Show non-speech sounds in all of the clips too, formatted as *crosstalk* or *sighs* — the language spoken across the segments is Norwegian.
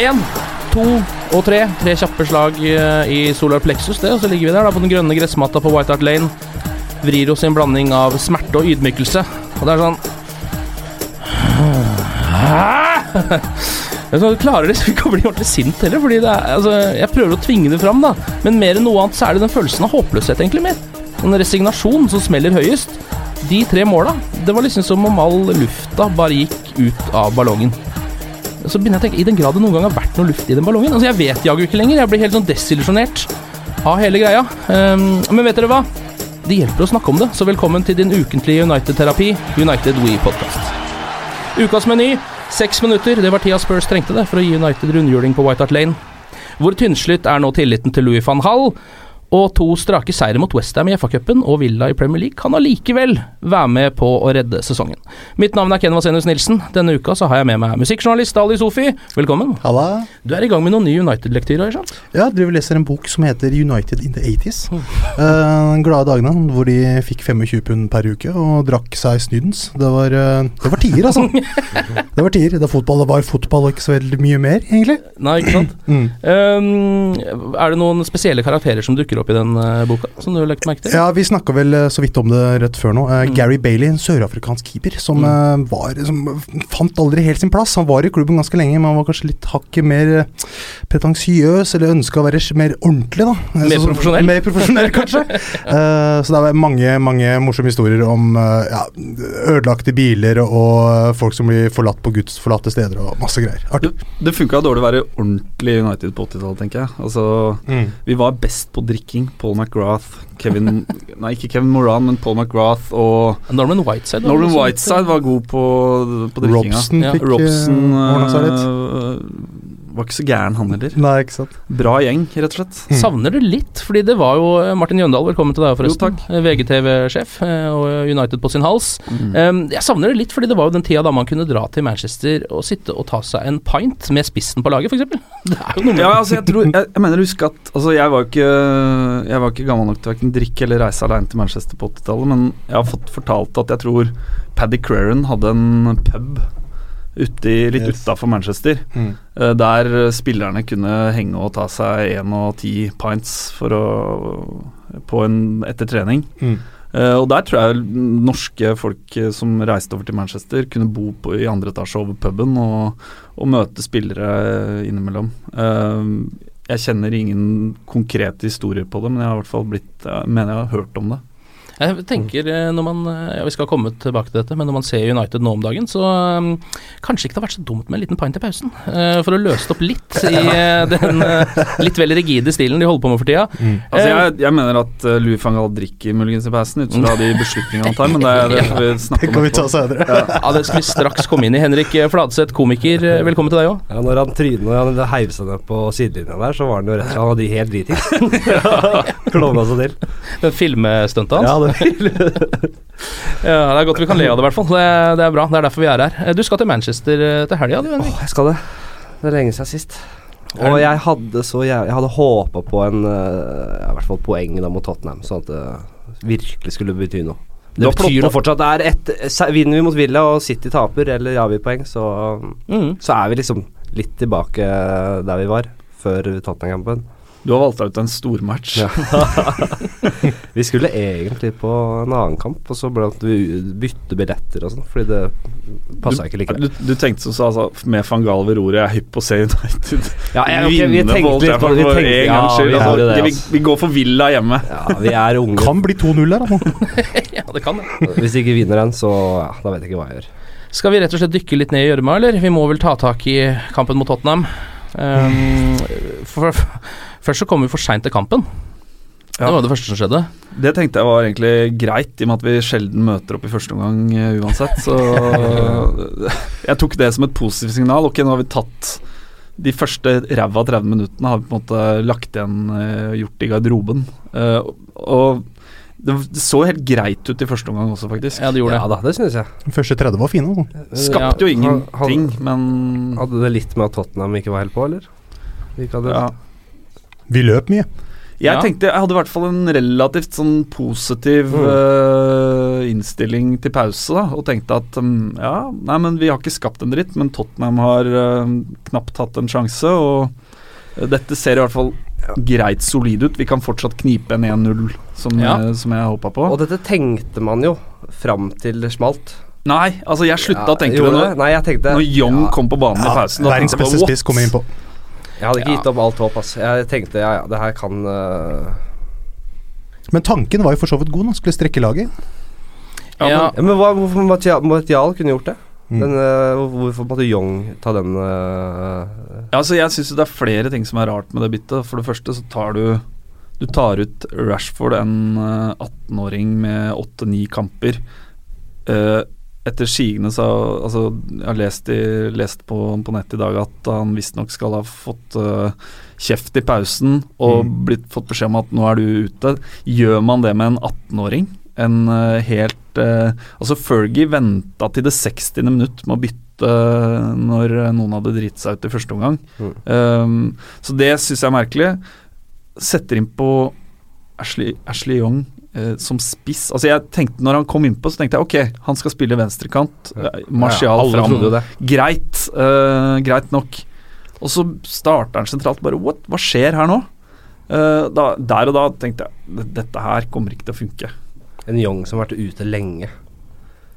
Én, to og tre. Tre kjappe slag eh, i solar plexus, det. Og så ligger vi der da på den grønne gressmatta på White Hart Lane. Vrir oss i en blanding av smerte og ydmykelse. Og det er sånn *sighs* tror jeg klarer liksom ikke å bli ordentlig sint heller, fordi er, altså, jeg prøver å tvinge det fram, da. Men mer enn noe annet så er det den følelsen av håpløshet, egentlig, mer. En resignasjon som smeller høyest. De tre måla, det var liksom som om all lufta bare gikk ut av ballongen. Så begynner jeg å tenke, i den grad det noen gang har vært noe luft i den ballongen Altså, jeg vet jaggu ikke lenger. Jeg blir helt sånn desillusjonert av hele greia. Um, men vet dere hva? Det hjelper å snakke om det, så velkommen til din ukentlige United-terapi, United We Podcast. Ukas meny, seks minutter. Det var tida Spurs trengte det for å gi United rundhjuling på White Hart Lane. Hvor tynnslitt er nå tilliten til Louis van Hall? Og to strake seire mot Westham i FA-cupen og Villa i Premier League kan allikevel være med på å redde sesongen. Mitt navn er Ken Vasenius Nilsen. Denne uka så har jeg med meg musikkjournalist Ali Sofi. Velkommen. Halla. Du er i gang med noen ny United-lektyr, har jeg? Ja, driver og leser en bok som heter United in the 80s. Uh, glade dagene hvor de fikk 25 pund per uke og drakk seg snydens. Det var, uh, det var tider, altså. *laughs* det var tider. Da fotball var fotball og ikke så veldig mye mer, egentlig. Nei, ikke sant? Mm. Um, er det noen spesielle karakterer som dukker opp i den uh, boka, som du har lagt merke til? Ja, vi snakka vel uh, så vidt om det rett før nå. Uh, Gary Bailey, en sørafrikansk keeper som, uh, var, som fant aldri helt sin plass. Han var i klubben ganske lenge, men han var kanskje litt hakket mer pretensiøs, eller ønska å være mer ordentlig, da. Mer profesjonell? Mer profesjonell, *laughs* kanskje. Uh, så det er mange, mange morsomme historier om uh, ja, ødelagte biler og uh, folk som blir forlatt på Guds forlatte steder og masse greier. Artig. Det funka dårlig å være ordentlig United på 80-tallet, tenker jeg. Altså, Mm. Vi var best på drikking. Paul McGrath, Kevin *laughs* Nei, ikke Kevin Moran, men Paul McGrath og Norman Whiteside. Norman Whiteside var god på, på drikkinga. Robson Ja. fikk uh, Robson ordna seg litt. Var ikke så gæren, han heller. Nei, ikke sant. Bra gjeng, rett og slett. Mm. Savner det litt, fordi det var jo eh, Martin Jøndal, velkommen til deg forresten. Eh, VGTV-sjef eh, og United på sin hals. Mm. Um, jeg savner det litt, fordi det var jo den tida da man kunne dra til Manchester og sitte og ta seg en pint med spissen på laget, f.eks. *laughs* Det er jo noe med Ja, altså jeg tror Jeg, jeg mener å huske at Altså jeg var ikke Jeg var ikke gammel nok til å drikke eller reise alene til Manchester på 80-tallet, men jeg har fått fortalt at jeg tror Paddy Creran hadde en pub ute i, litt Yes. utafor Manchester, Mm. eh, der spillerne kunne henge og ta seg én og ti pints for å på en, etter trening. Mm. Uh, og der tror jeg norske folk som reiste over til Manchester, kunne bo på, i andre etasje over puben og, og møte spillere innimellom. Uh, jeg kjenner ingen konkrete historier på det, men jeg har i hvert fall blitt jeg mener jeg har hørt om det. Jeg tenker eh, når man eh, Ja, vi skal komme tilbake til dette, men når man ser United nå om dagen, så um, kanskje ikke det har vært så dumt med en liten pint i pausen. Uh, for å løse det opp litt i *laughs* uh, den uh, litt vel rigide stilen de holder på med for tida. Altså Eh, jeg, jeg mener at uh, Louis van Gaal drikker muligens i pausen, ut fra de beslutningene han tar, men det *laughs* det får vi snakke Det om kan vi ta senere. Ja, det skal vi straks komme inn i. Henrik Fladseth, komiker, velkommen til deg òg. Ja, når han trynet heiv seg ned på sidelinja der, så var han jo rett og slett helt dritings. *laughs* Klovna seg til. Den filmstuntet hans. Ja, det *laughs* Ja, det er godt vi kan le av det, i hvert fall. Det, det er bra. Det er derfor vi er her. Eh, Du skal til Manchester eh, til helga, du, Henrik. Åh, jeg skal det. Det er lenge siden sist. Og jeg hadde så jævlig Jeg hadde håpa på en eh, I hvert fall poeng da mot Tottenham, sånn at det virkelig skulle bety noe. Det har betyr noe fortsatt. Det er ett Vinner vi mot Villa og City taper eller avgir poeng, så, Mm. så er vi liksom litt tilbake der vi var før Tottenham-kampen. Du har valgt deg ut en stormatch. Ja. *laughs* vi skulle egentlig på en annen kamp, og så ble vi bytte billetter og sånn, fordi det passa ikke likevel. Du, du tenkte som så, altså, med van Gaal ved roret, jeg er hypp på å se United Ja, jeg- okay, vi vinne på Old Trafford for en ja, gangs skyld. vi Altså, det, vi, altså. vi går for Villa hjemme. Ja, vi er unge. Kan bli 2-0 her, da. *laughs* Ja, det kan det. Hvis de ikke vinner den, så ja, da vet jeg ikke hva jeg gjør. Skal vi rett og slett dykke litt ned i gjørma, eller? Vi må vel ta tak i kampen mot Tottenham. Um, for, først så kom vi for seint til kampen. Det var det første som skjedde. Det tenkte jeg var egentlig greit, i og med at vi sjelden møter opp i første omgang uh, uansett. Så *laughs* jeg tok det som et positivt signal. Ok, nå har vi tatt de første ræva 30 minuttene har vi på en måte lagt igjen, eh, gjort i garderoben. Uh, og det, det så helt greit ut i første omgang også, faktisk. Ja, det gjorde Ja da, det synes jeg. Første 30 var fine. Altså. Skapte jo ingenting, men Hadde det litt med at Tottenham ikke var helt på, eller? Vi ikke hadde ja. Vi løp mye. Jeg Ja. tenkte jeg hadde i hvert fall en relativt sånn positiv Mm. uh, innstilling til pause, da, og tenkte at um, ja, nei, men vi har ikke skapt en dritt, men Tottenham har uh, knapt hatt en sjanse, og uh, dette ser i hvert fall greit solid ut. Vi kan fortsatt knipe en 1-0, som, Ja. eh, som jeg håpa på. Og dette tenkte man jo fram til det smalt. Nei, altså jeg slutta Ja, å tenke det Nei, jeg tenkte når Young ja, kom på banen i pausen. Verdens beste spiss kom inn på. Jeg hadde ikke Ja. gitt opp alt håp, ass. Jeg tenkte ja, ja, det her kan uh, Men tanken var jo for så vidt god. nå. skulle strekke laget. Ja, Ja, ja, Men hva, hvorfor Martial, kunne gjort det? Mm. Den, uh, hvorfor måtte Young ta den uh, Ja, altså jeg syns det er flere ting som er rart med det byttet. For det første så tar du Du tar ut Rashford, en eh, 18-åring med 8-9 kamper. Eh, etter sigende så Altså, jeg har lest, i, lest på, på nett i dag at han visstnok skal ha fått uh, kjeft i pausen og Mm. blitt, fått beskjed om at nå er du ute. Gjør man det med en 18-åring? En uh, helt uh, Altså, Fergie venta til det 60. minutt med å bytte når noen hadde dritt seg ut i første omgang. Mm. Um, så det syns jeg er merkelig. Setter inn på Ashley, Ashley Young eh, som spiss. Altså jeg tenkte Når han kom innpå, så tenkte jeg ok, han skal spille venstrekant. Ja. Eh, Martial Ja, fram. Greit. eh, greit nok. Og så starter han sentralt. Bare what? Hva skjer her nå? Eh, da, der og da tenkte jeg dette her kommer ikke til å funke. En Young som har vært ute lenge.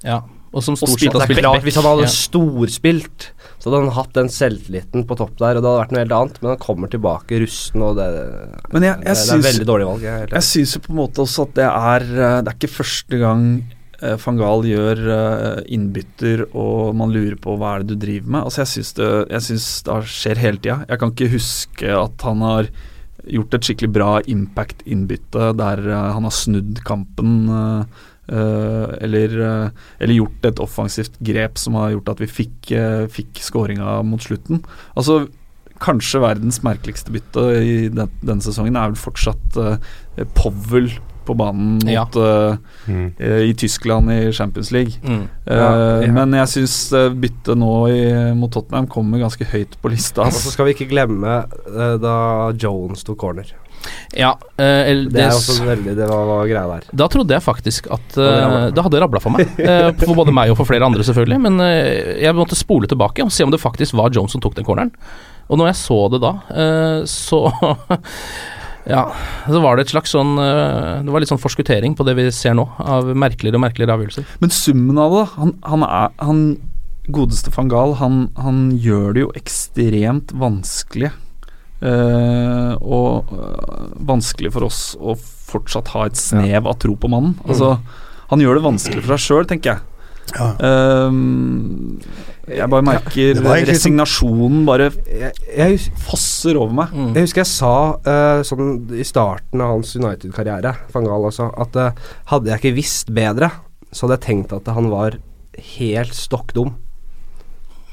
ja. Og som Og stort sett har er spilt back. Hvis han hadde Ja. storspilt, så hadde han hatt den selvtilliten på topp der, og det hadde vært noe helt annet. Men han kommer tilbake rusten, og det, Men jeg- jeg det, det er syns- veldig dårlig valg. Jeg Jeg syns jo på en måte også at det er eh, Det er ikke første gang eh, van Gahl gjør eh, innbytter og man lurer på hva er det du driver med. Altså Jeg syns det, jeg synes det skjer hele tida. Jeg kan ikke huske at han har gjort et skikkelig bra impact-innbytte der han har snudd kampen. Eh, eh, eller, eh, eller gjort et offensivt grep som har gjort at vi fikk, uh, fikk skåringa mot slutten. Altså Kanskje verdens merkeligste bytte i den, denne sesongen er vel fortsatt uh, Powell på banen mot, Ja. uh, Mm. eh, i Tyskland i Champions League. Mm. Eh, Ja, ja. Men jeg syns byttet nå i, mot Tottenham kommer ganske høyt på lista. Og så skal vi ikke glemme eh, da Jones tok corner. Ja, eh, Det er også veldig Det var, var greia der. da trodde jeg faktisk at eh, det hadde rabla for meg. *laughs* eh, for både meg og for flere andre, selvfølgelig. Men eh, jeg måtte spole tilbake og se om det faktisk var Jones som tok den corneren. Og når jeg så det da, eh, så *laughs* Ja, så var det et slags sånn eh, Det var litt sånn forskuttering på det vi ser nå, av merkeligere og merkeligere avgjørelser. Men summen av det Han, han er han godeste van Gaal, han, han gjør det jo ekstremt vanskelig. Eh, og eh, vanskelig for oss å fortsatt ha et snev av tro på mannen. Altså, han gjør det vanskelig for seg sjøl, tenker jeg. Ja. Ehm, jeg bare merker ja, egentlig resignasjonen bare Jeg, jeg, fosser over meg. Mm. jeg husker jeg sa uh, sånn i starten av hans United-karriere, van Gaal altså, at uh, hadde jeg ikke visst bedre, så hadde jeg tenkt at han var helt stokk dum.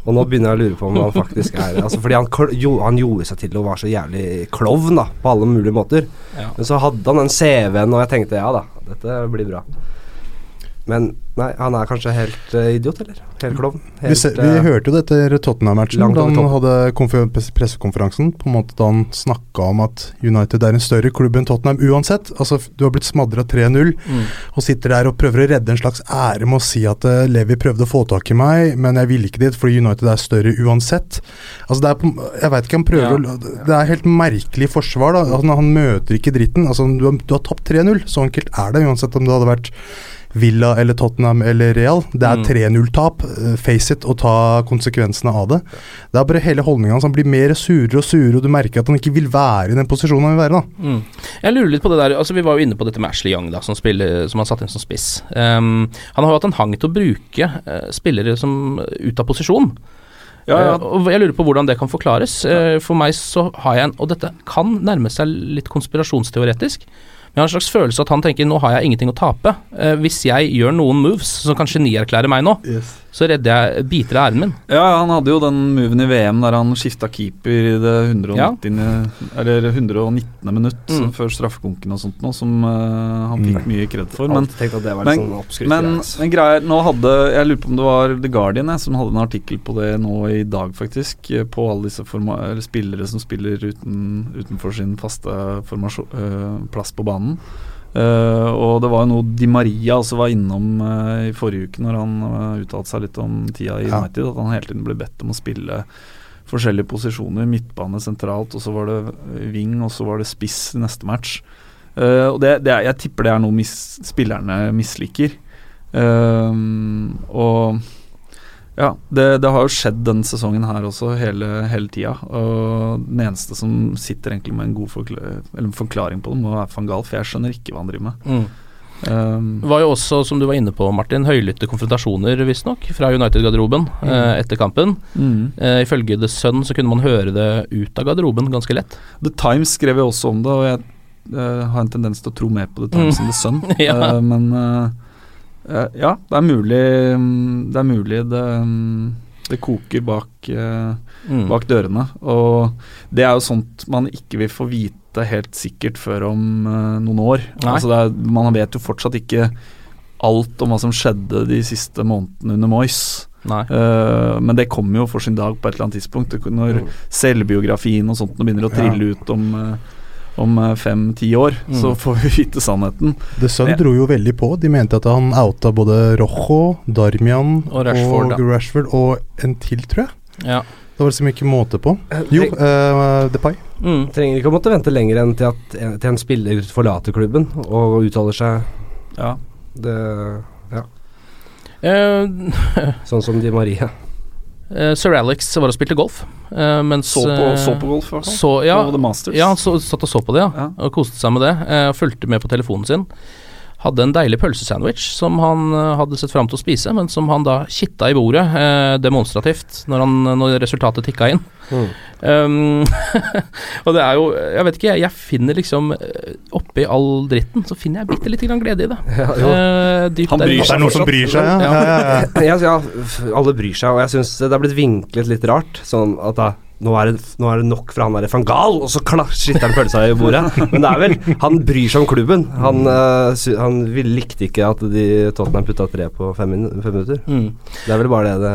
Og nå begynner jeg å lure på om han faktisk er altså Fordi han, jo, han gjorde seg til å være så jævlig klovn da, på alle mulige måter. Ja. Men så hadde han den CV-en, og jeg tenkte ja da, Dette blir bra. Men nei, han er kanskje helt uh, idiot, eller? Helt klovn? Vi, vi eh, hørte jo dette Tottenham-matchen da han hadde pressekonferansen. På en måte Da han snakka om at United er en større klubb enn Tottenham uansett. Altså, Du har blitt smadra 3-0 Mm. og sitter der og prøver å redde en slags ære med å si at uh, Levi prøvde å få tak i meg, men jeg ville ikke dit fordi United er større uansett. Altså det er på, Jeg veit ikke, han prøver å Det er helt merkelig forsvar. da altså, Han møter ikke dritten. Altså Du har, du har tapt 3-0. Så enkelt er det, uansett om det hadde vært Villa eller Tottenham eller Real. Det er Mm. 3-0-tap. eh, Face it, og ta konsekvensene av det. Det er bare hele holdninga hans. Han blir mer surere og surere, og du merker at han ikke vil være i den posisjonen han vil være. da Mm. Jeg lurer litt på det der altså Vi var jo inne på dette med Ashley Young, da som, spiller, som han satt inn som spiss. Um, han har jo hatt en hang til å bruke uh, spillere som ut av posisjon. Ja, ja. Eh, jeg lurer på hvordan det kan forklares. Eh, for meg så har jeg en Og dette kan nærme seg litt konspirasjonsteoretisk. Men jeg har en slags følelse at han tenker nå har jeg ingenting å tape. Eh, hvis jeg gjør noen moves som kan genierklære meg nå, så redder jeg biter av æren min. Ja, han hadde jo den moven i VM der han skifta keeper i det 190. Eller 119. minutt Mm. før straffekonken og sånt noe, som uh, han fikk mye kred for. Men, men, sånn men, altså. men greier, nå hadde Jeg lurer på om det var The Guardian jeg, som hadde en artikkel på det nå i dag, faktisk. eh, På alle disse forma eller spillere som spiller uten, utenfor sin faste eh, plass på banen. Eh, og det var jo noe Di Maria også var innom uh, i forrige uke, når han uh, uttalte seg litt om tida i Ja. United, at han hele tiden ble bedt om å spille forskjellige posisjoner. Midtbane sentralt, og så var det wing, og så var det spiss i neste match. Og det, det er, Jeg tipper det er noe mis, spillerne misliker. Og ja, det, det har jo skjedd denne sesongen her også, hele, hele tida. Og den eneste som sitter egentlig med en god forkla eller en forklaring på det, må være van Gaal, for jeg skjønner ikke hva han driver med. Mm. Det var jo også, som du var inne på, Martin, høylytte konfrontasjoner, visstnok, fra United-garderoben eh, etter kampen. mm. Eh, ifølge The Sun så kunne man høre det ut av garderoben ganske lett. The Times skrev jo også om det, og jeg eh, har en tendens til å tro mer på The Times Mm. enn The Sun. *laughs* Ja. Eh, men eh, ja, det er mulig mm, Det er mulig det, mm, det koker bak, eh, Mm. bak dørene. Og det er jo sånt man ikke vil få vite helt sikkert før om eh, noen år. Altså er, man vet jo fortsatt ikke alt om hva som skjedde de siste månedene under Moyes. Eh, men det kommer jo for sin dag på et eller annet tidspunkt. Når selvbiografien og sånt begynner å Ja. trille ut om eh, om fem-ti år, Mm. så får vi vite sannheten. The Sun dro jo veldig på. De mente at han outa både Rojo, Darmian Og Rashford, og. Rashford og en til, tror jeg. Ja. Det var liksom ikke måte på. Jo, Tenk- uh, Depay. Mm. Trenger ikke å måtte vente lenger enn til at en, til en spiller forlater klubben og uttaler seg Ja. det, ja, Uh, *laughs* sånn som Di Maria. Eh, Sir Alex var og spilte golf, Uh, mens Så på, eh, så på golf, i hvert fall. Så, ja, På The Masters. ja, han så, satt og så på det, ja. Ja. Og koste seg med det. Uh, fulgte med på telefonen sin. Hadde en deilig pølsesandwich som han eh, hadde sett fram til å spise, men som han da kitta i bordet eh, demonstrativt når, han, når resultatet tikka inn. Mm. Um, *laughs* og det er jo Jeg vet ikke, jeg, jeg finner liksom eh, Oppi all dritten, så finner jeg bitte lite grann glede i det. Ja. Eh, Han bryr seg, Det noen som bryr seg, ja. Ja. ja, *laughs* ja, ja. ja, ja, alle bryr seg, og jeg syns det er blitt vinklet litt rart. Sånn at da, nå, er det, nå er det nok for han derre van Gahl, og så slitter skitter han pølsa i bordet. *laughs* Men det er vel Han bryr seg om klubben. Han, eh, han likte ikke at de Tottenham putta tre på fem, min, fem minutter. Mm. Det er vel bare det det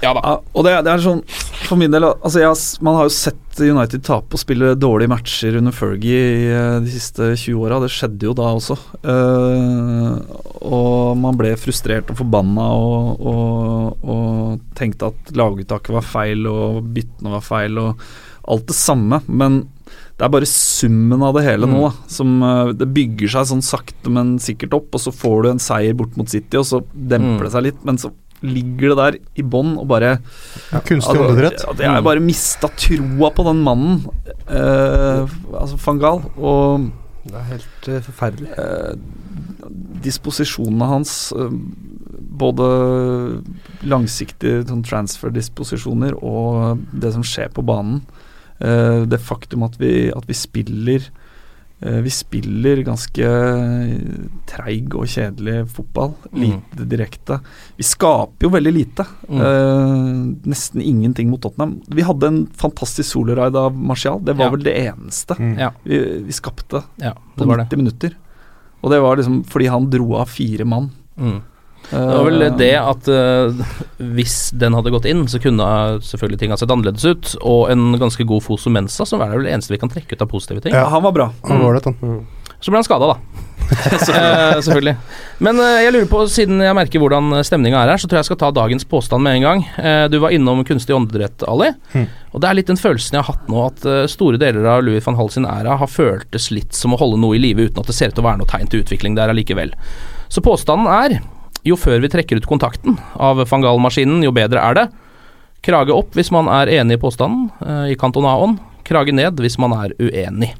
Ja da. Og det, det er sånn For min del altså jeg, Man har jo sett United tape og spille dårlige matcher under Fergie i eh, de siste 20 åra. Det skjedde jo da også. Eh, og man ble frustrert og forbanna og, og, og tenkte at laguttaket var feil og byttene var feil og alt det samme. Men det er bare summen av det hele nå da, som eh, Det bygger seg sånn sakte, men sikkert opp, og så får du en seier bort mot City, og så demper Mm. det seg litt, men så ligger det der i bånn og bare Kunstig Altså, åndedrett. at jeg har bare mista troa på den mannen, eh, altså van Gaal. Og Det er helt uh, forferdelig. eh, disposisjonene hans, eh, både langsiktige sånn transfer-disposisjoner og det som skjer på banen. Eh, det faktum at vi, at vi spiller Vi spiller ganske treig og kjedelig fotball. Mm. Lite direkte. Vi skaper jo veldig lite. Mm. Uh, nesten ingenting mot Tottenham. Vi hadde en fantastisk soloride av Martial. Det var Ja. vel det eneste Mm. Vi, vi skapte Ja, på det var det. 90 minutter. Og det var liksom fordi han dro av fire mann. Mm. Det var vel det at uh, hvis den hadde gått inn, så kunne selvfølgelig ting ha sett annerledes ut. Og en ganske god Foso Mensa, som er det vel eneste vi kan trekke ut av positive ting. Ja. Han var bra. Han var det, han. Så ble han skada, da. *laughs* uh, selvfølgelig. Men uh, jeg lurer på, siden jeg merker hvordan stemninga er her, så tror jeg jeg skal ta dagens påstand med en gang. Uh, du var innom kunstig åndedrett, Ali. Mm. Og det er litt den følelsen jeg har hatt nå, at store deler av Louis van Hall sin æra har føltes litt som å holde noe i live uten at det ser ut til å være noe tegn til utvikling der allikevel. Så påstanden er jo før vi trekker ut kontakten av van Gaal-maskinen, jo bedre er det. Krage opp hvis man er enig i påstanden, eh, i Kantonaon. Krage ned hvis man er uenig.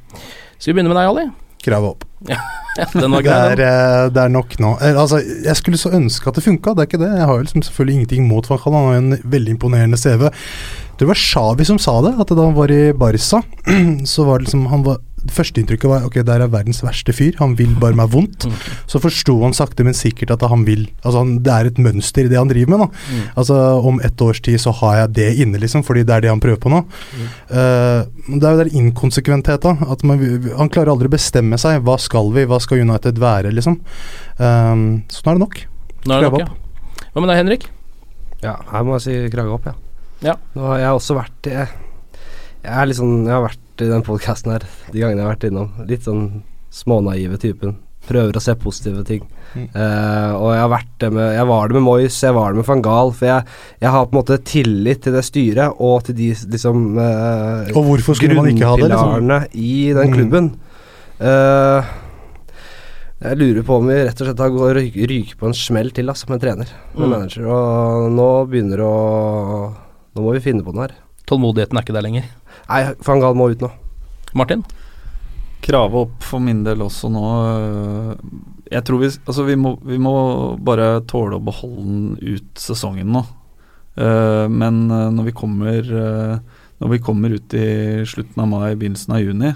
Skal vi begynne med deg, Ali? Kravet opp. Den var Det er, eh, det er nok nå. Eh, Altså, jeg skulle så ønske at det funka, det er ikke det. Jeg har jo liksom selvfølgelig ingenting imot Fangal. Han har en veldig imponerende CV. Det var Shawi som sa det, at da han var i Barca, *clears throat* så var det liksom han var Førsteinntrykket var ok, der er verdens verste fyr, han vil bare meg vondt. Så forsto han sakte, men sikkert at han vil Altså, han, det er et mønster i det han driver med, da. Altså, om ett års tid så har jeg det inne, liksom, fordi det er det han prøver på nå. Eh, men det er jo den inkonsekventheten. At man, han klarer aldri å bestemme seg. Hva skal vi? Hva skal United være, liksom? Uh, så nå er det nok. Nå er det nok, ja. Hva med deg, Henrik? Ja, her må jeg si krage opp, ja. Ja. Nå har jeg også vært jeg, jeg er litt sånn Jeg har vært i den podkasten her de gangene jeg har vært innom. Litt sånn smånaive typen. Prøver å se positive ting. Eh, og jeg har vært det med Jeg var det med Moyes, jeg var det med van Gaal. For jeg, jeg har på en måte tillit til det styret og til de liksom uh, Og hvorfor skulle man ikke ha det, liksom? i den Mm. klubben. Eh, jeg lurer på om vi rett og slett har gått ryke, ryke på en smell til altså, med trener, med Mm. manager. Og nå begynner det å Nå må vi finne på noe her. Tålmodigheten er ikke der lenger. Nei, van Gaal må ut nå. Martin? Krave opp for min del også nå. øh, Jeg tror vi Altså, vi må, vi må bare tåle å beholde den ut sesongen nå. Eh, men øh, når vi kommer Når vi kommer ut i slutten av mai, begynnelsen av juni,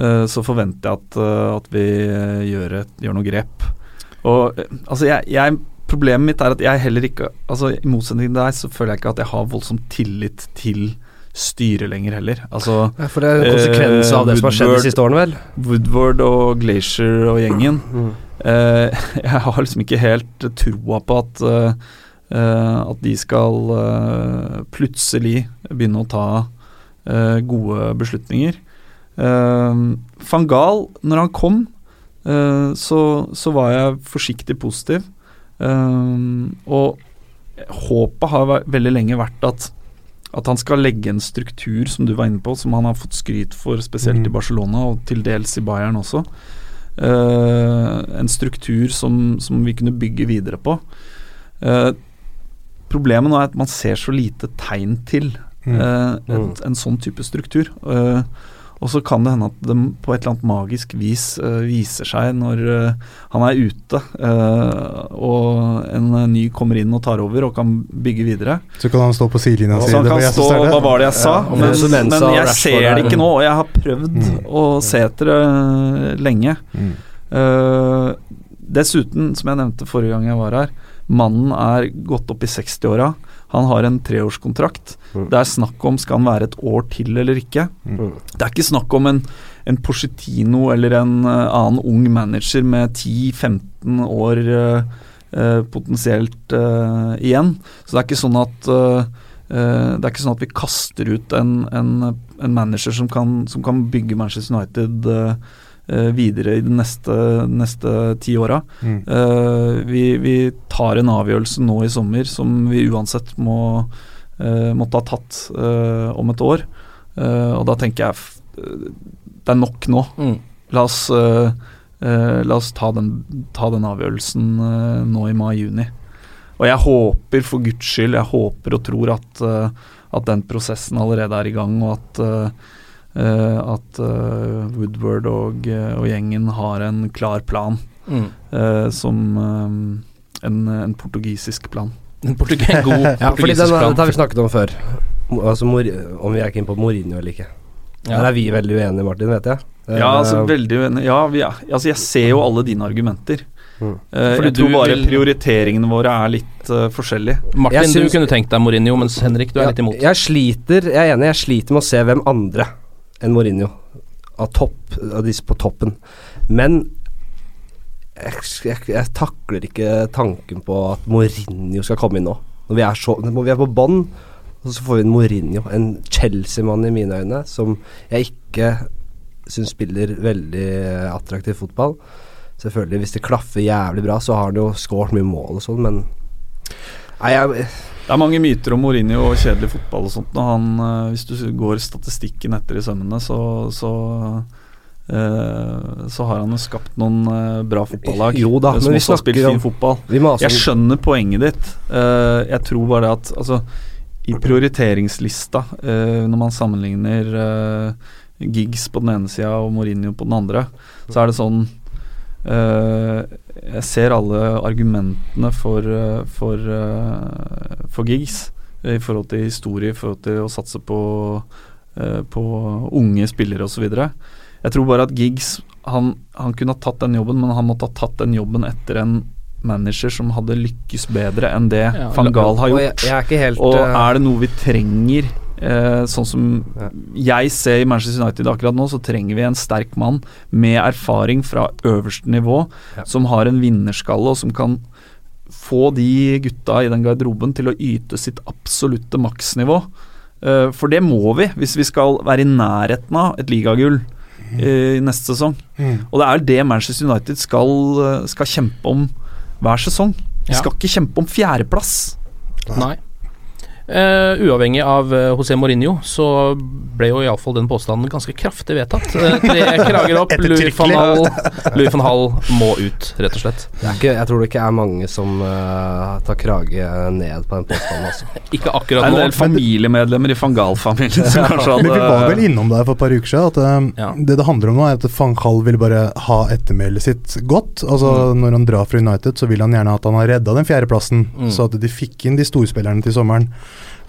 så forventer jeg at, at vi gjør, et, gjør noe grep. Og altså, jeg, jeg Problemet mitt er at jeg heller ikke Altså I motsetning til deg så føler jeg ikke at jeg har voldsom tillit til styret lenger heller. Altså Ja, for det er en konsekvens av det som har skjedd de siste årene, vel? Woodward og Glacier og gjengen. Mm. Eh, *laughs* jeg har liksom ikke helt troa på at eh, eh, at de skal eh, plutselig begynne å ta eh, gode beslutninger. Van Gaal, når han kom, eh, så, så var jeg forsiktig positiv. Eh, og håpet har veldig lenge vært at at han skal legge en struktur, som du var inne på, som han har fått skryt for, spesielt i Mm. Barcelona og til dels i Bayern også. Uh, en struktur som, som vi kunne bygge videre på. Uh, problemet nå er at man ser så lite tegn til Mm. eh, en, Mm. en sånn type struktur. Eh, og så kan det hende at det på et eller annet magisk vis uh, viser seg når uh, han er ute uh, og en ny kommer inn og tar over og kan bygge videre. Så kan han stå på sidelinja og si det kan stå startet. Hva var det jeg sa? Ja, men, men og jeg ser er- det ikke nå, og jeg har prøvd Mm. å se etter det lenge. Mm. Dessuten, som jeg nevnte forrige gang jeg var her, mannen er gått opp i 60-åra. Han har en treårskontrakt. Mm. Det er snakk om skal han være et år til eller ikke. Mm. Det er ikke snakk om en, en Porcetino eller en uh, annen ung manager med 10-15 år uh, uh, potensielt igjen. Så det er ikke sånn at det er ikke sånn at vi kaster ut en, en, en manager som kan, som kan bygge Manchester United eh, videre i de neste, neste ti åra. Mm. Eh, vi, vi tar en avgjørelse nå i sommer som vi uansett må eh, måtte ha tatt eh, om et år. Eh, og da tenker jeg eh, det er nok nå. Mm. La oss, eh, eh, la oss ta, den, ta den avgjørelsen eh, nå i mai-juni. Og jeg håper for guds skyld, jeg håper og tror at, eh, at den prosessen allerede er i gang, og at, eh, eh, at eh, Woodward og, eh, og gjengen har en klar plan, Mm. eh, som eh, en, en portugisisk plan. En portug god *laughs* Ja, fordi portugisisk den, plan. dette har vi snakket om før. Altså Mor om vi er keen på Mourinho eller ikke. Ja. Der er vi veldig uenige, Martin, vet jeg. Ja, altså Eh, veldig uenige. Ja, vi er, altså jeg ser jo alle dine argumenter. Mm. Uh, Fordi jeg tror bare vil- prioriteringene våre er litt uh, forskjellige. Martin, synes... du kunne tenkt deg Mourinho, mens Henrik, du er ja, litt imot. Jeg sliter Jeg er enig, jeg sliter med å se hvem andre enn Mourinho av topp Av disse på toppen. Men jeg, jeg, jeg takler ikke tanken på at Mourinho skal komme inn nå. Når vi er, så, når vi er på bånn, så får vi en Mourinho, en Chelsea-mann i mine øyne, som jeg ikke syns spiller veldig attraktiv fotball. Selvfølgelig, hvis det klaffer jævlig bra, så har han jo skåret mye mål og sånn, men Nei, jeg Det er mange myter om Mourinho og kjedelig fotball og sånt. Han, eh, hvis du går statistikken etter i sømmene, så, så eh, så har han jo skapt noen eh, bra fotballag Jo da, som men vi også har spilt fin fotball. Jeg skjønner poenget ditt. Jeg tror bare det at altså, i prioriteringslista, når man sammenligner Gigs på den ene sida og Mourinho på den andre, så er det sånn Jeg ser alle argumentene for, eh, for, eh, for Giggs i forhold til historie, i forhold til å satse på, eh, på unge spillere osv. Jeg tror bare at Giggs han, han kunne ha tatt den jobben, men han måtte ha tatt den jobben etter en manager som hadde lykkes bedre enn det Ja, van Gaal har og gjort. jeg- jeg er helt, og eh, er det noe vi trenger, eh, sånn som jeg ser i Manchester United akkurat nå, så trenger vi en sterk mann med erfaring fra øverste nivå, som har en vinnerskalle og som kan få de gutta i den garderoben til å yte sitt absolutte maksnivå. Eh, for det må vi, hvis vi skal være i nærheten av et ligagull eh, i neste sesong. Mm. Og det er det Manchester United skal, eh, skal kjempe om hver sesong. De Ja. skal ikke kjempe om fjerdeplass. Nei. Eh, uavhengig av uh, José Mourinho, så ble jo iallfall den påstanden ganske kraftig vedtatt. Uh, tre *laughs* krager opp, Louis van, Hall, Louis van Hall må ut, rett og slett. Det er ikke, jeg tror det ikke er mange som tar krage ned på den påstanden. Altså. *laughs* Ikke Det akkurat er en nå. del familiemedlemmer i van Gahl-familien som *laughs* kanskje Men vi var vel hadde innom der for et par uker siden at ja. det det handler om nå, er at van Hall vil bare ha ettermælet sitt godt. Altså Når han drar fra United, så vil han gjerne at han har redda den fjerdeplassen, Mm. så at de fikk inn de storspillerne til sommeren.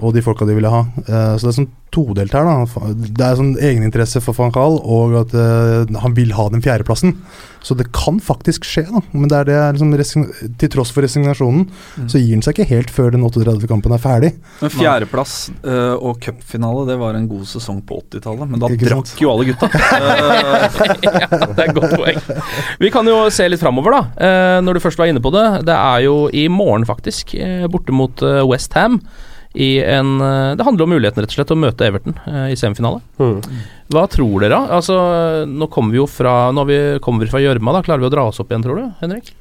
Og de folka de ville ha. Eh, så det er sånn todelt her, da. Det er sånn egeninteresse for van Gaal, og at eh, han vil ha den fjerdeplassen. Så det kan faktisk skje, da. Men det er det liksom til tross for resignasjonen, Mm. så gir han seg ikke helt før den 38. kampen er ferdig. Men fjerdeplass uh, og cupfinale, det var en god sesong på 80-tallet. Men da Ikke sant? drakk jo alle gutta. Eh, *laughs* ja, det er et godt poeng. Vi kan jo se litt framover, da. Eh, når du først var inne på det. Det er jo i morgen, faktisk, borte mot uh, West Ham. I en, eh, det handler om muligheten rett og slett å møte Everton eh, i semifinale. Hva tror dere? da? Altså, nå kommer vi jo fra Nå vi, kommer vi fra gjørma. da Klarer vi å dra oss opp igjen, tror du, Henrik?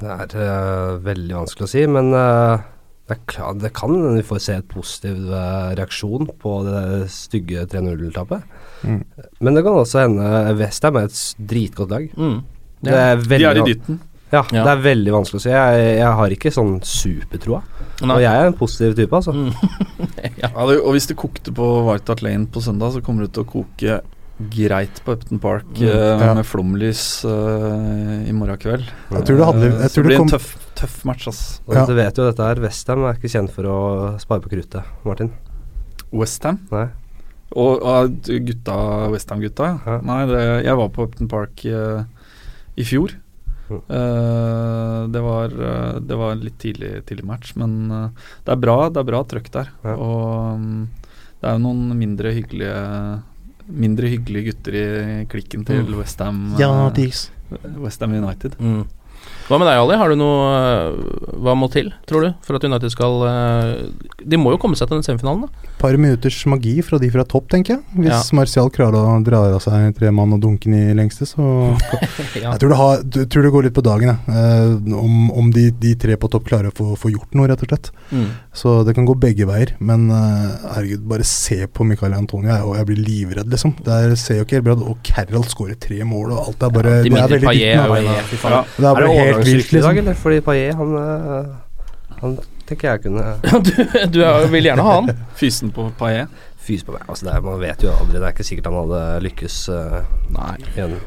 Det er uh, veldig vanskelig å si, men uh, det, er klar, det kan hende vi får se et positiv uh, reaksjon på det stygge 3-0-tapet. Mm. Men det kan også hende Westham er et dritgodt lag. Mm. Det er De er i dytten. Ja, Ja. det er veldig vanskelig å si. Jeg, jeg har ikke sånn supertroa. Nei. Og jeg er en positiv type, altså. *laughs* *laughs* Ja, det, og hvis det kokte på White Hart Lane på søndag, så kommer det til å koke greit på Upton Park Mm. uh, Ja. med flomlys uh, i morgen kveld. Jeg tror det handler- Eh, jeg tror det det blir en kom- tøff, tøff match, ass. Og Ja. Du vet jo dette her, Westham er ikke kjent for å spare på kruttet, Martin. Westham? Og, og gutta, Westham-gutta? Ja. Nei, det, jeg var på Upton Park uh, i fjor. Eh, det, var, eh, det var en litt tidlig, tidlig match, men uh, det er bra Det er bra trøkk der. Ja. Og um, det er jo noen mindre hyggelige Mindre hyggelige gutter i klikken til Mm. Westham Ja, uh, West Westham United. Mm. Hva med deg, Ali? Har du noe eh, Hva må til, tror du, for at United skal eh, De må jo komme seg til den semifinalen, da. par minutters magi fra de fra topp, tenker jeg. Hvis Ja. Martial klarer å dra av seg tre mann og dunke den i lengste, så *laughs* Ja. Jeg tror det, har, tror det går litt på dagen, jeg. Eh, om om de, de tre på topp klarer å få, få gjort noe, rett og slett. Mm. Så det kan gå begge veier. Men eh, herregud, bare se på Michael Antonio, jeg, og jeg blir livredd, liksom. Der ser jo ikke helt bra ut. Og Carroll skårer tre mål, og alt er bare Ja, Det er veldig dypt. Ja. Det er bare helt vilt, liksom. dag, eller? Fordi Paillet, han, øh, han tenker jeg kunne *laughs* du du vil gjerne ha han. Fysen på Paillet. Fys på meg. Altså, det er, man vet jo aldri. Det er ikke sikkert han hadde lykkes uh, Nei. i en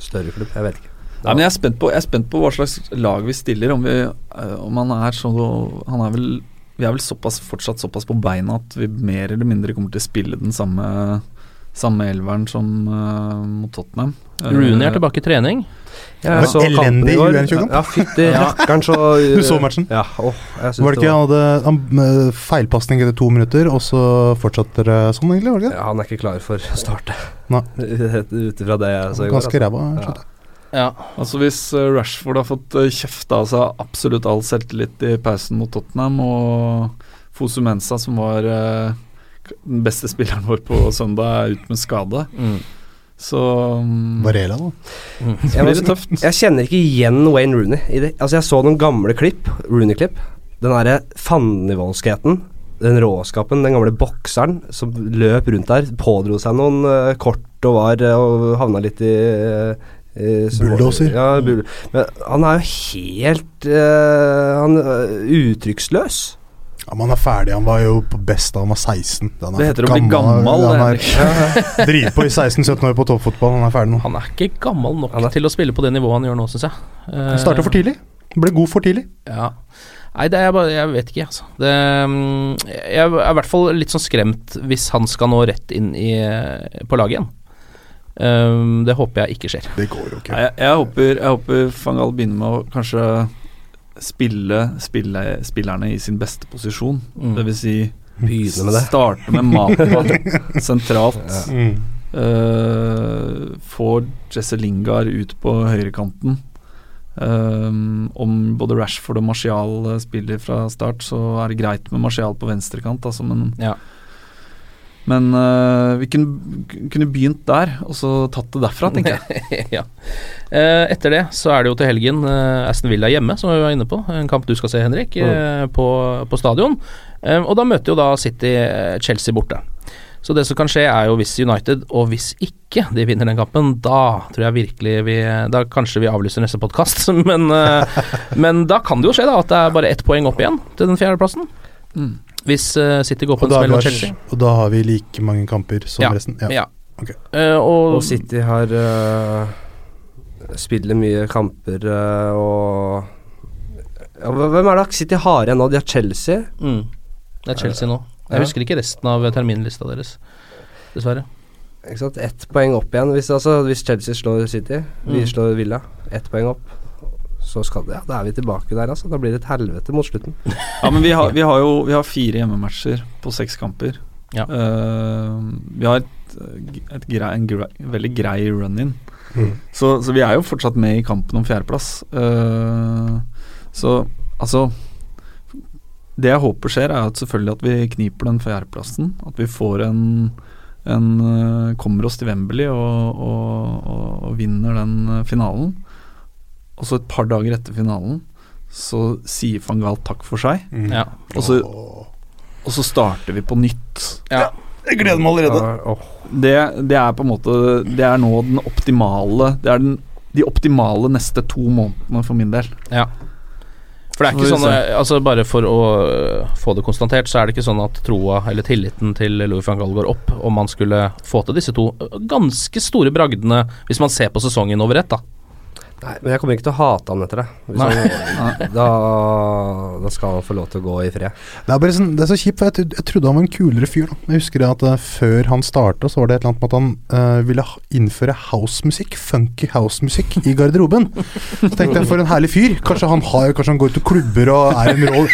større klubb. Jeg vet ikke. Nei, men jeg er, spent på, jeg er spent på hva slags lag vi stiller. Om, vi, eh, om han er så Han er vel Vi er vel såpass, fortsatt såpass på beina at vi mer eller mindre kommer til å spille den samme Samme elveren som uh, mot Tottenham. Eh, Rooney er tilbake i trening. Ja, så elendig i. U21-kamp. Ja, fytti rakkeren, så *laughs* Du så matchen? Ja, åh, jeg Var det ikke han hadde eh, feilpasning etter to minutter, og så fortsatte det sånn, egentlig? var det ikke ja, Han er ikke klar for å starte. *laughs* Ut ifra det jeg så i går. Ganske altså. ræva. Ja. Ja. Altså Hvis eh, Rashford har fått kjefta av seg absolutt all selvtillit i pausen mot Tottenham, og Fosu Mensa, som var eh, den beste spilleren vår på søndag, er ute med skade, Mm. Så um, Varela, da. så Jeg, blir det tøft. jeg kjenner ikke igjen Wayne Rooney. I det. Altså Jeg så noen gamle klipp, Rooney-klipp. Den derre fandenivoldskheten, den råskapen, den gamle bokseren som løp rundt der, pådro seg noen uh, kort og var uh, og havna litt i uh, Bulldoser. Ja, bull Men han er jo helt uh, Han er uttrykksløs. Ja, men han er ferdig. Han var jo på best da han var 16. Den er Det heter å bli gammel, Han er driver på i 16-17 år på toppfotball. Han er ferdig nå. Han er ikke gammel nok er- til å spille på det nivået han gjør nå, syns jeg. Uh, starta for tidlig. Ble god for tidlig. Ja. Nei, det er bare Jeg vet ikke, altså. Det, mm, jeg er i hvert fall litt sånn skremt hvis han skal nå rett inn i, på laget igjen. Um, det håper jeg ikke skjer. Det går jo ikke. Jeg, jeg håper, jeg håper Fangal begynner med å kanskje spille, spille spillerne i sin beste posisjon. Mm. Det vil si Begynne med det. starte med Mata *laughs* sentralt. Mm. Uh, får Jesse Lingard ut på høyrekanten. Um, om både Rashford og Martial spiller fra start, så er det greit med Martial på venstrekant. Altså, men Ja. Men uh, vi kunne, kunne begynt der, og så tatt det derfra, tenker jeg. *laughs* ja. Uh, etter det så er det jo til helgen uh, Aston Villa hjemme, som vi var inne på. En kamp du skal se, Henrik, eh, på, på stadion. Og da møter jo da City Chelsea borte. Så det som kan skje, er jo hvis United, og hvis ikke de vinner den kampen, da tror jeg virkelig vi Da kanskje vi avlyser neste podkast, *laughs* men, men da kan det jo skje, da, at det er bare ett poeng opp igjen til den fjerdeplassen. Mm. Hvis uh, City går på en smell mot Chelsea. og da har vi like mange kamper som Ja. resten. Ja. Ja. Okay. Uh, og, Og City har uh, Spiller mye kamper og ja, Hvem er det City har igjen nå? De har Chelsea. mm, det er Chelsea nå. Jeg husker ikke resten av terminlista deres, dessverre. Ikke sant? Ett poeng opp igjen. Hvis, altså, hvis Chelsea slår City, vi Mm. slår Villa, ett poeng opp, så skal det, ja, da er vi tilbake der. Altså. Da blir det et helvete mot slutten. *laughs* Ja, men vi har, vi har jo vi har fire hjemmematcher på seks kamper. Ja. Uh, vi har et, et grei, en grei, veldig grei run-in. Mm. Så, så vi er jo fortsatt med i kampen om fjerdeplass. Uh, så altså Det jeg håper skjer, er at selvfølgelig at vi kniper den fjerdeplassen. At vi får en, en eh, Kommer oss til Wembley og, og, og, og vinner den finalen. Og så et par dager etter finalen så sier van Gaal takk for seg. Mm. Ja. Og så, og så starter vi på nytt. Ja. Jeg gleder meg allerede. Det, det er på en måte Det er nå den optimale Det er den, de optimale neste to månedene for min del. Ja. For det er ikke sånn. Altså Bare for å øh, få det konstatert, så er det ikke sånn at troa eller tilliten til Louis van Gaal går opp om man skulle få til disse to ganske store bragdene, hvis man ser på sesongen over ett, da. Nei, men jeg kommer ikke til å hate han etter det. Hvis han, da, da skal han få lov til å gå i fred. Det er bare sånn, det er så kjipt, for jeg, jeg trodde han var en kulere fyr. da Jeg husker at uh, Før han starta, så var det et eller annet med at han uh, ville innføre housemusikk, funky housemusikk, i garderoben. Så tenkte jeg, for en herlig fyr. Kanskje han har Kanskje han går ut og klubber og er en rå,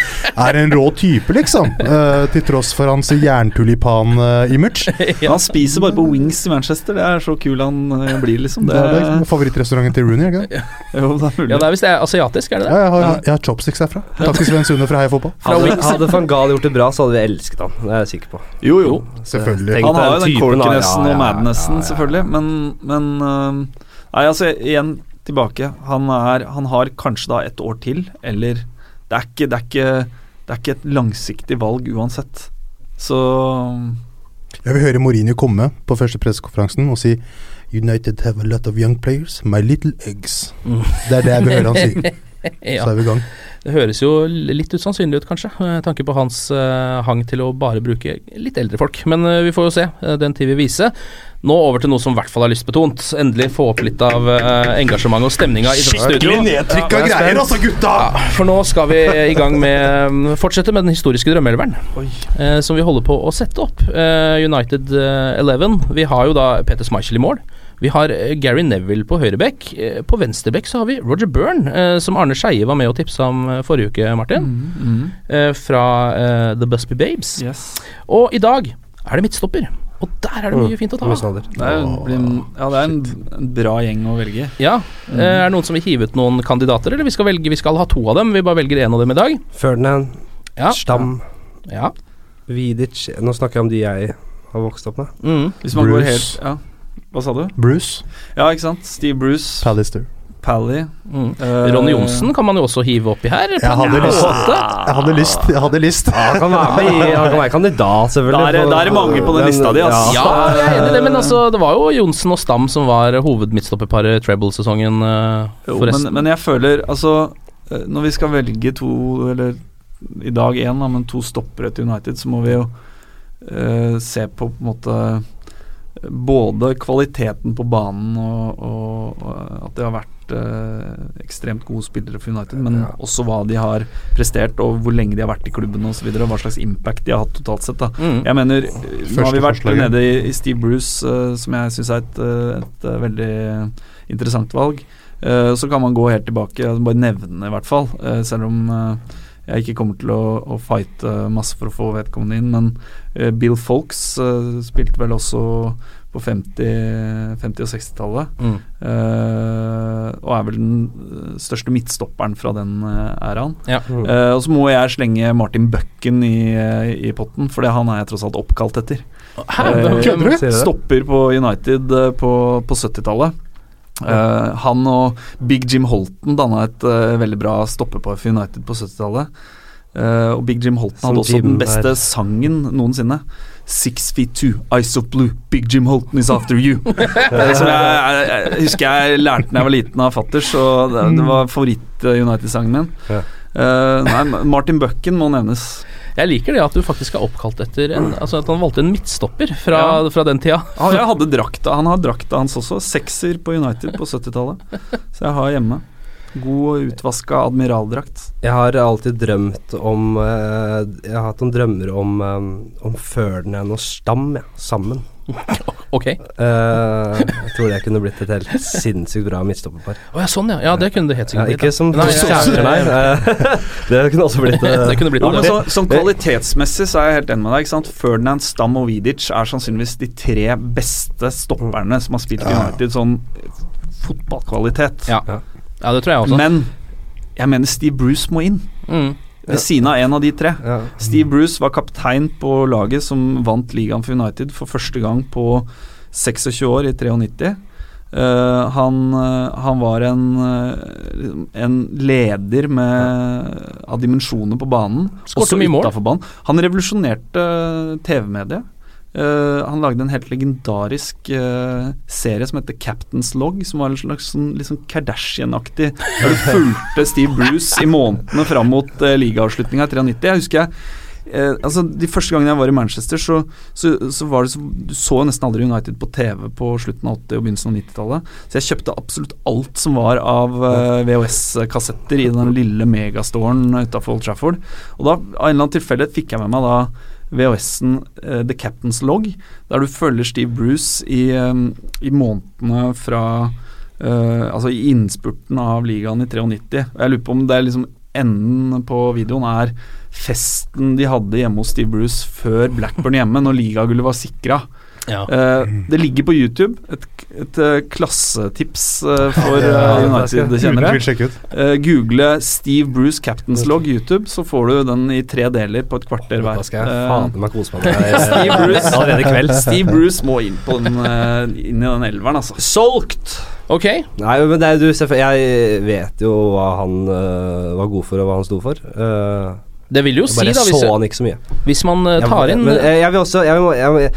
er en rå type, liksom. Uh, til tross for hans jerntulipan-image. Ja, Han spiser bare på wings i Manchester. Det er så kul han blir, liksom. Det Det, er det favorittrestauranten til Rooney, ikke? *laughs* jo, det er mulig. Ja, det er hvis det er asiatisk, er det Ja, det? jeg har, jeg har chopsticks herfra. Takk til Sven Sunde fra Heia Fotball. Fra Hadde, hadde van Gaal gjort det bra, så hadde vi elsket han. Det er jeg sikker på. Jo, jo. Selvfølgelig. Han har jo den Ja, ja, og madnessen, ja, ja. selvfølgelig. Men, men Nei, altså, igjen tilbake. Han, er, han har kanskje da et år til, eller Det er ikke, det er ikke, det er ikke et langsiktig valg uansett. Så Jeg vil høre Mourinho komme på første pressekonferansen og si United have a lot of young players, my little eggs. Mm. Det er det jeg vil høre han si. *laughs* Ja. Så er vi i gang. Det høres jo litt usannsynlig ut, kanskje, med tanke på hans uh, hang til å bare bruke litt eldre folk. Men uh, vi får jo se. Uh, den tid vil vise. Nå over til noe som i hvert fall er lystbetont. Endelig få opp litt av uh, engasjementet og stemninga i dette studio. nedtrykka Ja, greier, altså, gutta! Ja, for nå skal vi i gang med um, Fortsette med den historiske drømmeelveren. Eh, som vi holder på å sette opp. Eh, United eh, 11. Vi har jo da Peter Schmeichel i mål. Vi har eh, Gary Neville på høyreback. Eh, på venstreback så har vi Roger Byrne, eh, som Arne Skeie var med og tipsa om forrige uke, Martin. Eh, fra eh, The Busby Babes. yes. Og i dag er det midtstopper. Og der er det mye fint å ta. av. Det er, ja, det er en, en bra gjeng å velge. Ja. Mm. er det noen som vil hive ut noen kandidater, eller vi skal velge Vi skal ha to av dem. Vi bare velger én av dem i dag. Ferdinand, Ja. Stam, Ja. Vidic Nå snakker jeg om de jeg har vokst opp med. Mm. Hvis man går Bruce. helt Ja, hva sa du? Bruce. Ja, ikke sant? Steve Bruce, Palister. Pally Mm. Uh, Ronny Johnsen kan man jo også hive oppi her. Jeg hadde ja. lyst. Jeg hadde lyst. Jeg hadde lyst. Han kan være med i Han kan være kandidat, selvfølgelig. Da er det- da er det mange på den lista di, altså. Ja, jeg er enig i det, men altså, det var jo Johnsen og Stam som var hovedmidtstopperparet treble-sesongen, uh, Jo, forresten. men, men jeg føler Altså, eh, når vi skal velge to Eller i dag én, da, men to stoppere til United, så må vi jo uh, se på på en måte både kvaliteten på banen og, og, og at det har vært eh, ekstremt gode spillere for United, men Ja. også hva de har prestert, og hvor lenge de har vært i klubben osv., og, og hva slags impact de har hatt totalt sett. da Mm. Jeg mener, Første nå har vi vært forslaget. nede i, i Steve Bruce, eh, som jeg syns er et, eh, et eh, veldig interessant valg. Eh, så kan man gå helt tilbake, bare nevne i hvert fall, eh, selv om eh, jeg ikke kommer til å, å fighte masse for å få vedkommende inn. Men eh, Bill Folks eh, spilte vel også på 50-, 50 og 60-tallet. Mm. Uh, og er vel den største midtstopperen fra den æraen. Ja. Mm. Uh, og så må jeg slenge Martin Bucken i, i potten, for det han er jeg tross alt oppkalt etter. Hæ? Det? Stopper på United på, på 70-tallet. Eh, han og Big Jim Holton danna et uh, veldig bra stoppepar for United på 70-tallet. Uh, og Big Jim Holton hadde også den beste der. sangen noensinne. Six feet two, eyes of blue, Big Jim Holton is after you. *laughs* Eh, som jeg, jeg, jeg husker jeg lærte da jeg var liten av fatters, og det, det var favoritt-United-sangen min. Eh, nei, Martin Bucken må nevnes. Jeg liker det at du faktisk er oppkalt etter en, Altså at han valgte en midtstopper fra, Ja. fra den tida. Ja, jeg hadde drakta, Han har drakta hans også. Sekser på United på 70-tallet. Så jeg har hjemme. God utvaska admiraldrakt. Jeg har alltid drømt om eh, Jeg har hatt noen drømmer om, eh, om Ferdinand og Stam ja, sammen. *laughs* Ok. Uh, jeg tror det kunne blitt et helt sinnssykt bra midtstopperpar. Å ja, sånn ja. Ja, det kunne det helt Ja, blitt. ikke som Nei, nei. *laughs* Eh, det kunne også blitt eh, Det kunne blitt Ja, men så, Som kvalitetsmessig så er jeg helt enig med deg. ikke sant? Ferdinand, Stam og Vidic er sannsynligvis de tre beste stopperne som har spilt i United sånn fotballkvalitet. Ja. Ja, det tror jeg også. Men jeg mener Steve Bruce må inn. Mm. Ved siden av en av de tre. ja. Steve Bruce var kaptein på laget som vant ligaen for United for første gang på 26 år, i 93. Uh, han, eh, han var en, eh, en leder med, av dimensjoner på banen, Skårte også mye mål. utafor banen. Han revolusjonerte TV-mediet. Eh, han lagde en helt legendarisk uh, serie som heter Captain's Log, som var en slags sånn, litt sånn Kardashian-aktig Der du fulgte Steve Bruce i månedene fram mot uh, ligaavslutninga i 93. Jeg husker jeg eh, altså De første gangene jeg var i Manchester, så, så, så var det så Du så nesten aldri United på TV på slutten av 80- og begynnelsen av 90-tallet. Så jeg kjøpte absolutt alt som var av eh, VHS-kassetter i den lille megastoren utafor Old Trafford. Og da, av en eller annen tilfeldighet, fikk jeg med meg da VHS-en uh, The Captain's Log, der du følger Steve Bruce i, um, i månedene fra uh, Altså i innspurten av ligaen i 93. Og jeg lurer på om det er liksom enden på videoen er festen de hadde hjemme hos Steve Bruce før Blackburn hjemme, når ligagullet var sikra. Ja. Uh, det ligger på YouTube. Et, et eh, klassetips eh, for uh, Jeg United-kjennere. google Steve Bruce Captain's Log YouTube, så får du den i tre deler på et kvarter hver. Da skal jeg faen meg kose meg *laughs* Steve Bruce allerede kveld. *laughs* Steve Bruce må inn, på den, eh, inn i den elveren, altså. Solgt! Ok. Nei, men det er du Jeg vet jo hva han var god for, og hva han sto for. Uh, Det vil jo si, da, hvis, så han ikke så mye. hvis man eh, tar inn jeg, jeg vil også jeg, må- jeg,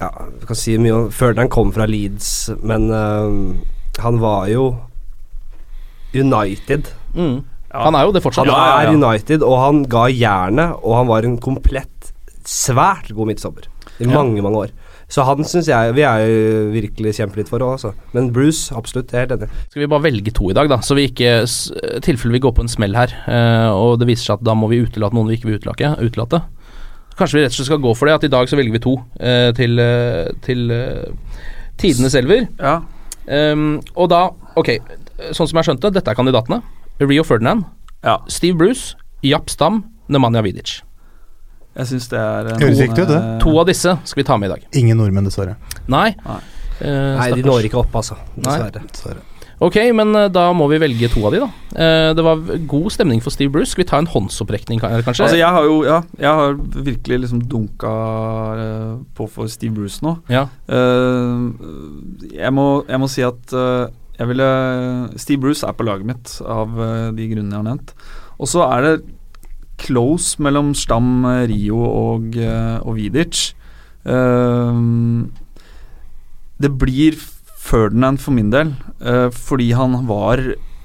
Ja, du kan si mye om Ferdinand kom fra Leeds, men uh, han var jo United. mm. Han er jo det fortsatt. Han er ja, ja. United, og han ga jernet, og han var en komplett, svært god midtsommer i mange, mange år. Så han syns jeg vi er jo virkelig kjempe litt for òg, altså. Men Bruce, absolutt. Jeg er helt enig. Skal vi bare velge to i dag, da, så vi ikke I tilfelle vi går på en smell her, eh, og det viser seg at da må vi utelate noen vi ikke vil utelate. utelate. Kanskje vi rett og slett skal gå for det, at i dag så velger vi to eh, til, eh, til eh, tidenes elver. Ja. Um, og da, ok, sånn som jeg skjønte, dette er kandidatene. Rio Ferdinand, ja. Steve Bruce, Japp Stam, Nemanja Vidic. Jeg syns det er Høres riktig ut, det. eh, To av disse skal vi ta med i dag. Ingen nordmenn, dessverre. Nei. Nei. uh, Nei, de når ikke opp, altså. Nei. Dessverre. Ok, men eh, da må vi velge to av de, da. Eh, det var god stemning for Steve Bruce. Skal vi ta en håndsopprekning, ka- kanskje? Altså, jeg har jo Ja, jeg har virkelig liksom dunka eh, på for Steve Bruce nå. Ja. Jeg, må, jeg må si at jeg ville Steve Bruce er på laget mitt av de grunnene jeg har nevnt. Og så er det close mellom Stam, Rio og, og Vidic. Det blir Ferdinand for min del, uh, fordi han var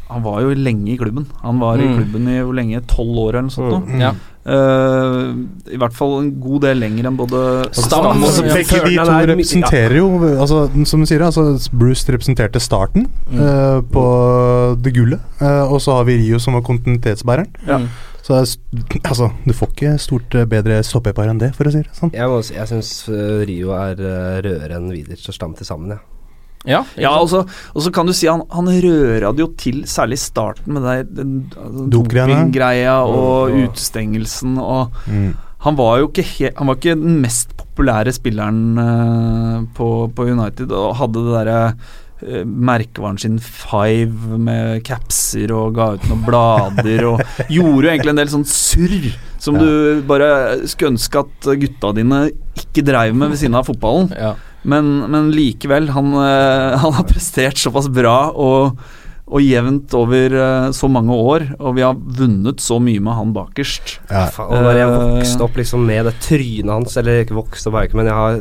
han var jo lenge i klubben. Han var i Mm. klubben i hvor lenge? Tolv år eller noe sånt. nå. Mm. Ja. Uh, I hvert fall en god del lenger enn både Stam- Altså, begge de to er representerer jo altså, Som du sier, altså, Bruce representerte starten Mm. uh, på det gullet. Uh, og så har vi Rio som var kontinuitetsbæreren. Ja. Mm. Så altså, du får ikke stort bedre stoppepar enn det, for å si det sånn. Jeg, må jeg syns Rio er rødere enn Widerts og Stam til sammen, ja. Ja, Ja, og så, og så kan du si han, han røra det jo til, særlig i starten med det, den altså, dopinggreia og oh, utestengelsen og Mm. Han var jo ikke, he, han var ikke den mest populære spilleren uh, på, på United og hadde det derre eh, merkevaren sin Five med capser og ga ut noen blader og *laughs* gjorde jo egentlig en del sånn surr som du bare skulle ønske at gutta dine ikke dreiv med ved siden av fotballen. Ja. Men, men likevel, han, eh, *laughs* han har prestert såpass bra og, og jevnt over eh, så mange år, og vi har vunnet så mye med han bakerst. Ja. Faen, og når jeg Eh. vokste opp liksom med det trynet hans Eller ikke vokste opp, men jeg har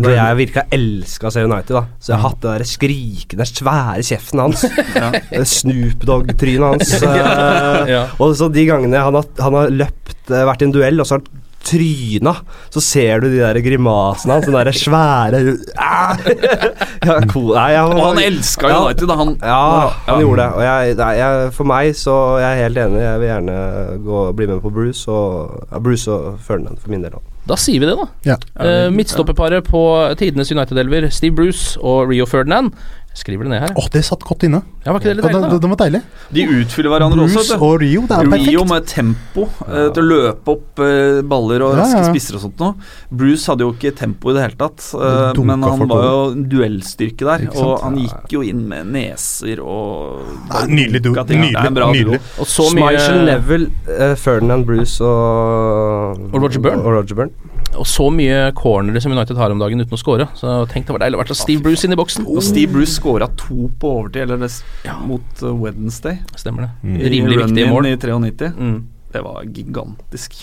Når jeg virkelig har elska å se United, da så jeg har hatt det der skrikende, svære kjeften hans. *laughs* ja. Snoop Dogg-trynet hans. *laughs* eh, Ja. Og så de gangene han har, han har løpt, vært i en duell, og så har han tryna, så ser du de der grimasene hans, Sånne der svære ah! *laughs* ja, cool. Nei, jeg, Og han elska Ja. United, da. Han, Ja, han gjorde det. Og jeg, nei, jeg, for meg så jeg er helt enig. Jeg vil gjerne gå, bli med på Bruce og, ja, Bruce og Ferdinand for min del. også. Da sier vi det, da. Ja. Uh, midtstopperparet på tidenes United-elver, Steve Bruce og Rio Ferdinand. Skriver det ned her. Åh, det satt godt inne. Ja, var ikke det litt Ja, deilig, da? det var deilig. De utfyller hverandre også. Bruce vet og Rio, det er Rio perfekt. med tempo ja. til å løpe opp eh, baller og Ja, raske ja. spisser og sånt noe. Bruce hadde jo ikke tempo i det hele tatt, det men han var jo en duellstyrke der. Og han gikk jo inn med neser og Nei, nydelig duo. Det Nydelig. duo. nydelig. Og så Schmeichel, mye, Neville, eh, Ferdinand, Bruce og Og Roger Byrne. Og Roger Byrne. Og så mye cornere som United har om dagen uten å score. Så tenk det var deilig å være Steve Bruce inn i boksen. Og Steve Bruce skåra to på overtid, eller mot eh, Wednesday. Stemmer det. Mm. I Rimelig viktige run-in mål. i 93. Mm. Det var gigantisk.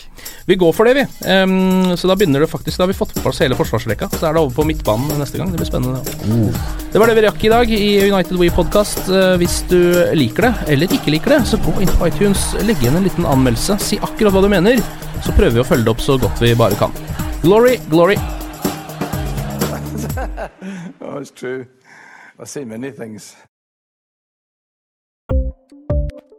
Vi går for det, vi. Um, så da begynner det faktisk Da har vi fått på plass hele forsvarsrekka. Så er det over på midtbanen neste gang. Det blir spennende. Det var det vi rakk i dag i United We Podcast. Uh, hvis du liker det, eller ikke liker det, så gå inn på iTunes, legg igjen en liten anmeldelse, si akkurat hva du mener, så prøver vi å følge det opp så godt vi bare kan. Glory, glory. *laughs* Oh, it's true. I've seen many things.